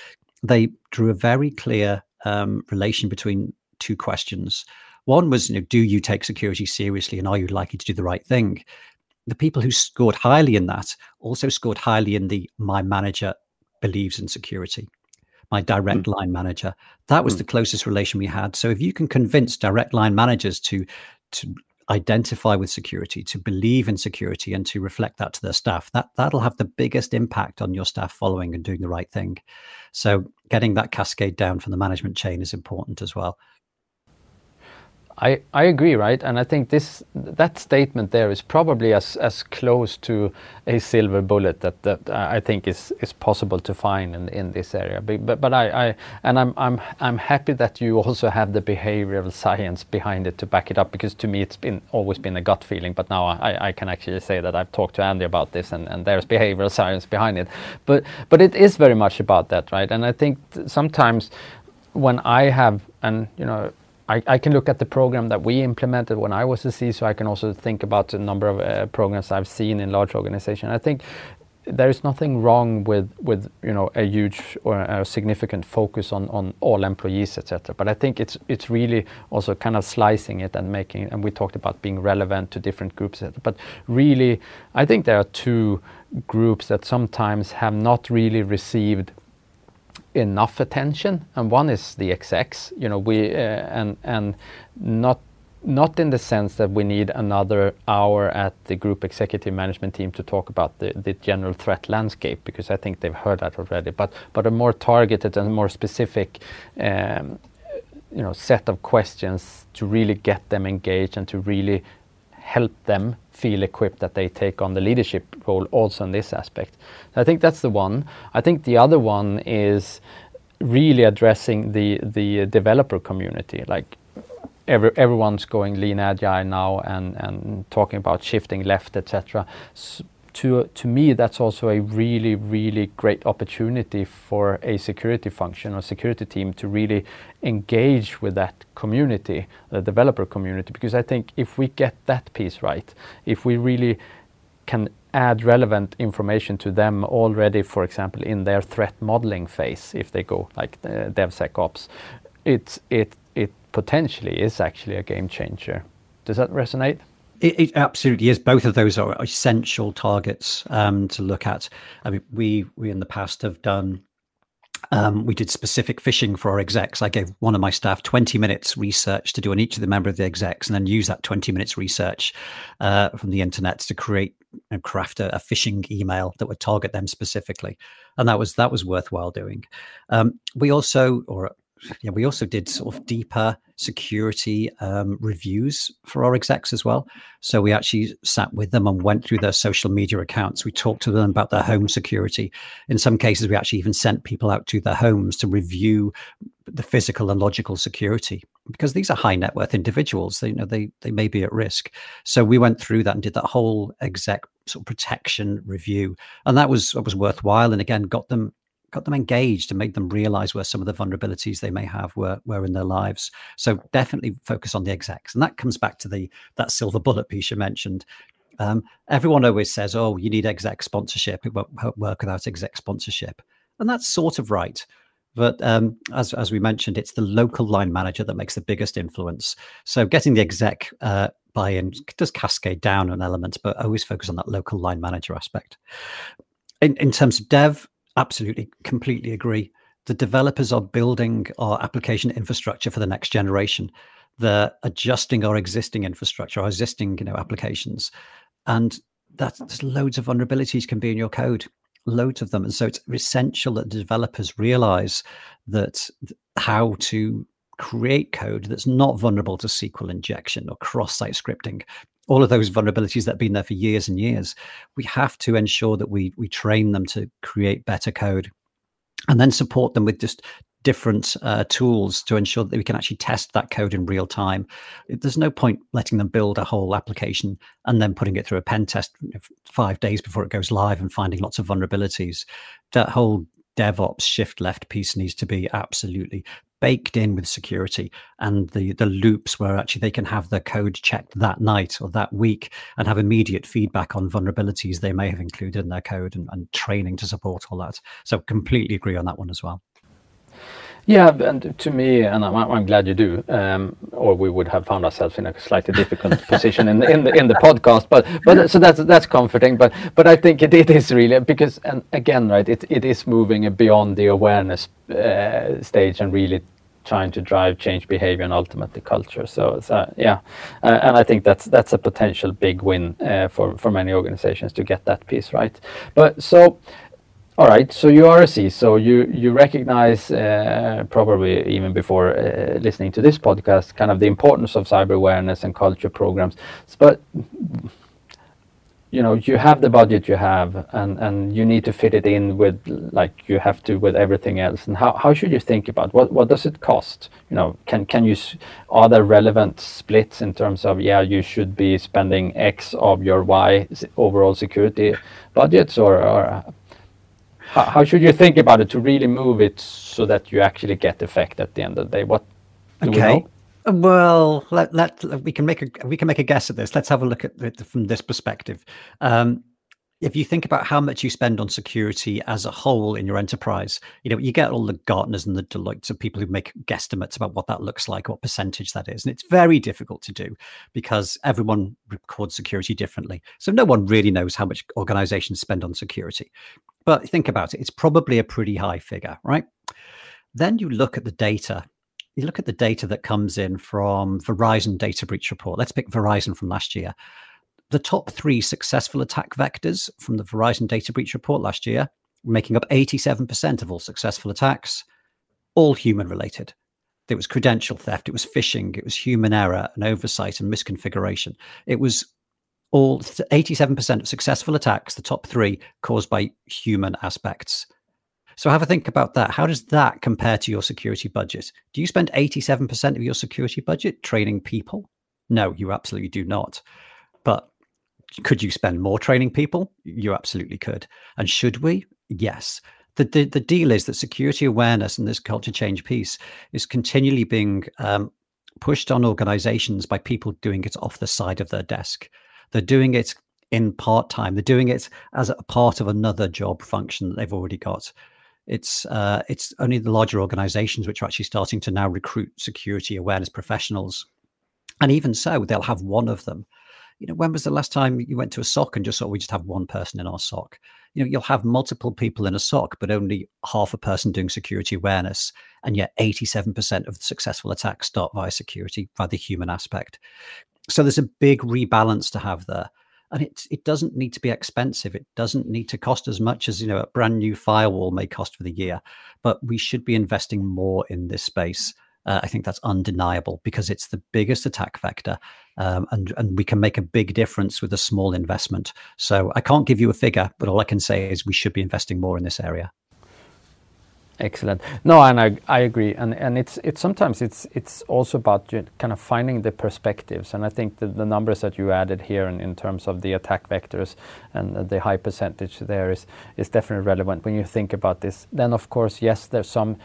Speaker 3: they drew a very clear um, relation between two questions. One was, you know, do you take security seriously and are you likely to do the right thing? The people who scored highly in that also scored highly in the my manager believes in security my direct mm. line manager that was mm. the closest relation we had so if you can convince direct line managers to to identify with security to believe in security and to reflect that to their staff that that'll have the biggest impact on your staff following and doing the right thing so getting that cascade down from the management chain is important as well
Speaker 1: I, I agree, right? And I think this that statement there is probably as, as close to a silver bullet that, that I think is, is possible to find in, in this area. But, but, I, I and I'm, I'm I'm happy that you also have the behavioral science behind it to back it up because to me it's been always been a gut feeling. But now I, I can actually say that I've talked to Andy about this and, and there's behavioral science behind it. But but it is very much about that, right? And I think sometimes when I have and you know I, I, can look at the program that we implemented when I was a CISO. I can also think about the number of uh, programs I've seen in large organizations. I think there is nothing wrong with with you know a huge or a significant focus on on all employees, etc. But I think it's it's really also kind of slicing it and making. And we talked about being relevant to different groups. But really, I think there are two groups that sometimes have not really received enough attention, and one is the execs. You know, we uh, and and not not in the sense that we need another hour at the group executive management team to talk about the, the general threat landscape because I think they've heard that already. But but a more targeted and more specific. Um, you know, set of questions to really get them engaged and to really help them feel equipped that they take on the leadership role also in this aspect. I think that's the one. I think the other one is really addressing the the developer community. Like every, everyone's going lean agile now and and talking about shifting left, etc. To me that's also a really really great opportunity for a security function or security team to really engage with that community the developer community. Because i think if we get that piece right if we really can add relevant information to them already for example in their threat modeling phase if they go like devsecops it potentially is actually a game changer. Does that resonate
Speaker 3: it, it, absolutely is. Both of those are essential targets um, to look at. I mean, we we in the past have done. Um, we did specific phishing for our execs. I gave one of my staff 20 minutes research to do on each of the member of the execs, and then use that 20 minutes research uh, from the internet to create and craft a, a, phishing email that would target them specifically, and that was that was worthwhile doing. Um, we also, or yeah, we also did sort of deeper security um, reviews for our execs as well. So we actually sat with them and went through their social media accounts. We talked to them about their home security. In some cases, we actually even sent people out to their homes to review the physical and logical security. because these are high net worth individuals. They you know they they may be at risk. So we went through that and did that whole exec sort of protection review, and that was that was worthwhile. And again, got them got them engaged and made them realize where some of the vulnerabilities they may have were were in their lives. So definitely focus on the execs, and that comes back to the that silver bullet piece you mentioned. Um, everyone always says, "Oh, you need exec sponsorship. It won't work without exec sponsorship," and that's sort of right. But um, as as we mentioned, it's the local line manager that makes the biggest influence. So getting the exec uh, buy-in does cascade down on elements, but always focus on that local line manager aspect. In in terms of dev, absolutely, completely agree. The developers are building our application infrastructure for the next generation. They're adjusting our existing infrastructure, our existing you know applications, and that there's loads of vulnerabilities can be in your code loads of them. And so it's essential that developers realize that how to create code that's not vulnerable to SQL injection or cross site scripting. All of those vulnerabilities that have been there for years and years, we have to ensure that we we train them to create better code and then support them with just different uh, tools to ensure that we can actually test that code in real time. There's no point letting them build a whole application and then putting it through a pen test five days before it goes live and finding lots of vulnerabilities. That whole DevOps shift left piece needs to be absolutely baked in with security and the the loops where actually they can have their code checked that night or that week and have immediate feedback on vulnerabilities they may have included in their code and, and training to support all that. So completely agree on that one as well.
Speaker 1: Yeah, and to me, and I'm, I'm glad you do, um, or we would have found ourselves in a slightly difficult position in the in the in the podcast. But but so that's that's comforting. But but I think it, it is really because and again, right, it it is moving beyond the awareness uh, stage and really trying to drive change behavior and ultimately culture. So, so yeah, uh, and I think that's that's a potential big win uh, for for many organizations to get that piece right. But so all right, so you are a CISO You you recognize uh, probably even before uh, listening to this podcast, kind of the importance of cyber awareness and culture programs. But you know, you have the budget you have, and and you need to fit it in with like you have to with everything else. And how, how should you think about what what does it cost? You know, can can you are there relevant splits in terms of yeah, you should be spending X of your Y overall security budgets, or, or how, how, should you think about it to really move it so that you actually get effect at the end of the day? What
Speaker 3: okay. We well, let, let, we can make a we can make a guess at this. Let's have a look at it from this perspective. Um, if you think about how much you spend on security as a whole in your enterprise, you know, you get all the Gartners and the Deloittes of people who make guesstimates about what that looks like, what percentage that is. And it's very difficult to do because everyone records security differently. So no one really knows how much organizations spend on security. But think about it, it's probably a pretty high figure, right? Then you look at the data. You look at the data that comes in from Verizon data breach report. Let's pick Verizon from last year the top three successful attack vectors from the Verizon data breach report last year, making up 87% of all successful attacks, all human related. It was credential theft, it was phishing, it was human error and oversight and misconfiguration. It was all 87% of successful attacks, the top three, caused by human aspects. So have a think about that. How does that compare to your security budget? Do you spend 87% of your security budget training people? No, you absolutely do not. Could you spend more training people? You absolutely could. And should we? Yes. The, the, the deal is that security awareness and this culture change piece is continually being um, pushed on organizations by people doing it off the side of their desk. They're doing it in part time. They're doing it as a part of another job function that they've already got. It's uh, it's only the larger organizations which are actually starting to now recruit security awareness professionals, and even so, they'll have one of them you know, when was the last time you went to a SOC and just thought we just have one person in our SOC? You know, you'll have multiple people in a SOC, but only half a person doing security awareness. And yet 87% of the successful attacks start via security, via the human aspect. So there's a big rebalance to have there. And it, it doesn't need to be expensive. It doesn't need to cost as much as, you know, a brand new firewall may cost for the year. But we should be investing more in this space uh, I think that's undeniable because it's the biggest attack vector, um, and and we can make a big difference with a small investment. So I can't give you a figure, but all I can say is we should be investing more in this area.
Speaker 1: Excellent. No, and I, I agree, and and it's it's sometimes it's it's also about kind of finding the perspectives, and I think the, the numbers that you added here in, in terms of the attack vectors and the high percentage there is is definitely relevant when you think about this. Then of course, yes, there's some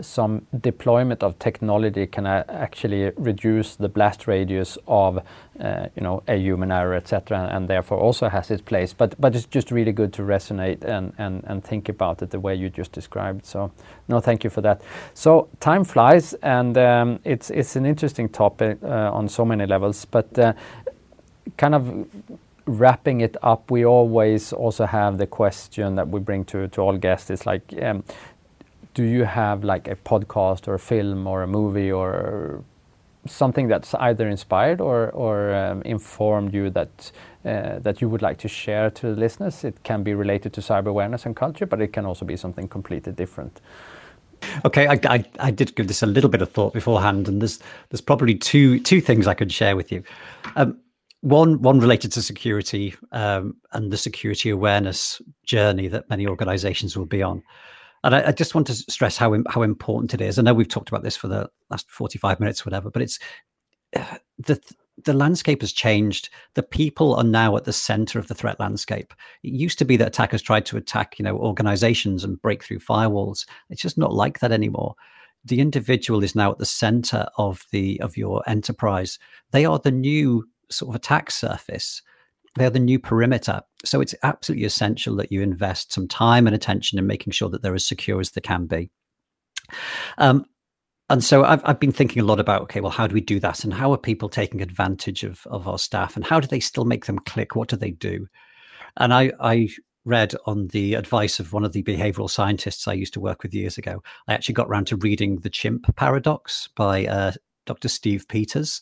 Speaker 1: some deployment of technology can actually reduce the blast radius of uh, you know a human error etc and therefore also has its place. But but it's just really good to resonate and and and think about it the way you just described. So no thank you for that. So time flies and um, it's it's an interesting topic uh, on so many levels. But uh, kind of wrapping it up we always also have the question that we bring to to all guests. Is like um, do you have like a podcast or a film or a movie or something that's either inspired or, or um, informed you that uh, that you would like to share to the listeners? It can be related to cyber awareness and culture, but it can also be something completely different.
Speaker 3: Okay, I, I, I, did give this a little bit of thought beforehand, and there's there's probably two two things I could share with you. Um, one one related to security um, and the security awareness journey that many organisations will be on. And I, I, just want to stress how how important it is. I know we've talked about this for the last forty five minutes, whatever, but it's the the landscape has changed. The people are now at the center of the threat landscape. It used to be that attackers tried to attack, you know, organizations and break through firewalls. It's just not like that anymore. The individual is now at the center of the of your enterprise. They are the new sort of attack surface they're the new perimeter. So it's absolutely essential that you invest some time and attention in making sure that they're as secure as they can be. Um, and so I've, I've been thinking a lot about okay, well, how do we do that, and how are people taking advantage of of our staff, and how do they still make them click? What do they do? And I, I read on the advice of one of the behavioral scientists I used to work with years ago. I actually got around to reading The Chimp Paradox by uh, Dr. Steve Peters,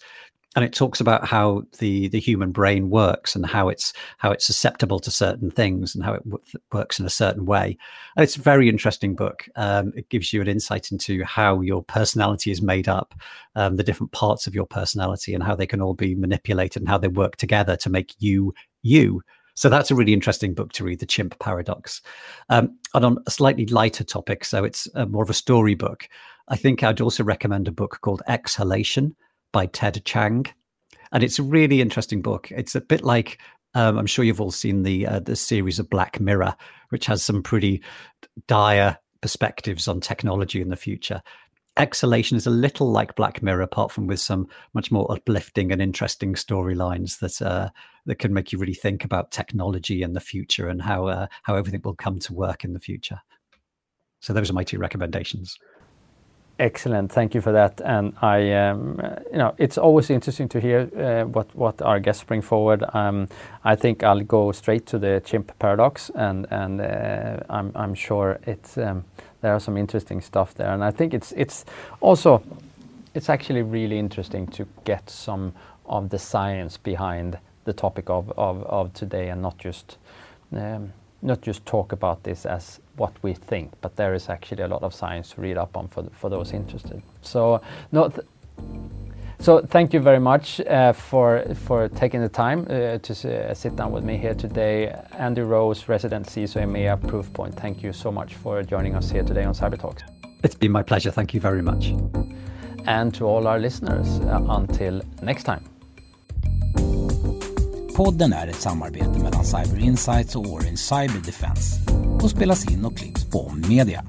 Speaker 3: and it talks about how the the human brain works and how it's how it's susceptible to certain things and how it w- works in a certain way. And it's a very interesting book. Um, it gives you an insight into how your personality is made up, um, the different parts of your personality, and how they can all be manipulated and how they work together to make you you. So that's a really interesting book to read, The Chimp Paradox. Um, and on a slightly lighter topic, so it's uh, more of a story book. I think I'd also recommend a book called Exhalation by Ted Chiang, And it's a really interesting book. It's a bit like um, I'm sure you've all seen the uh, the series of Black Mirror, which has some pretty dire perspectives on technology in the future. Exhalation is a little like Black Mirror, apart from with some much more uplifting and interesting storylines that uh, that can make you really think about technology and the future and how uh, how everything will come to work in the future. So those are my two recommendations.
Speaker 1: Excellent. Thank you for that. And I, um, you know, it's always interesting to hear uh, what our guests bring forward. Um, I think I'll go straight to the chimp paradox, and uh, I'm sure it's um, there are some interesting stuff there. And I think it's also it's actually really interesting to get some of the science behind the topic of today, and not just not just talk about this as what we think, but there is actually a lot of science to read up on for, for those interested. So, no, th so thank you very much uh, for for taking the time uh, to uh, sit down with me here today. Andy Rose, resident CISO EMEA Proofpoint, thank you so much for joining us here today on Cyber Talks.
Speaker 3: It's been my pleasure. Thank you very much.
Speaker 1: And to all our listeners, uh, until next time.
Speaker 2: Podden är ett samarbete mellan Cyber Insights och Orange Cyber Defense och spelas in och klipps på Media.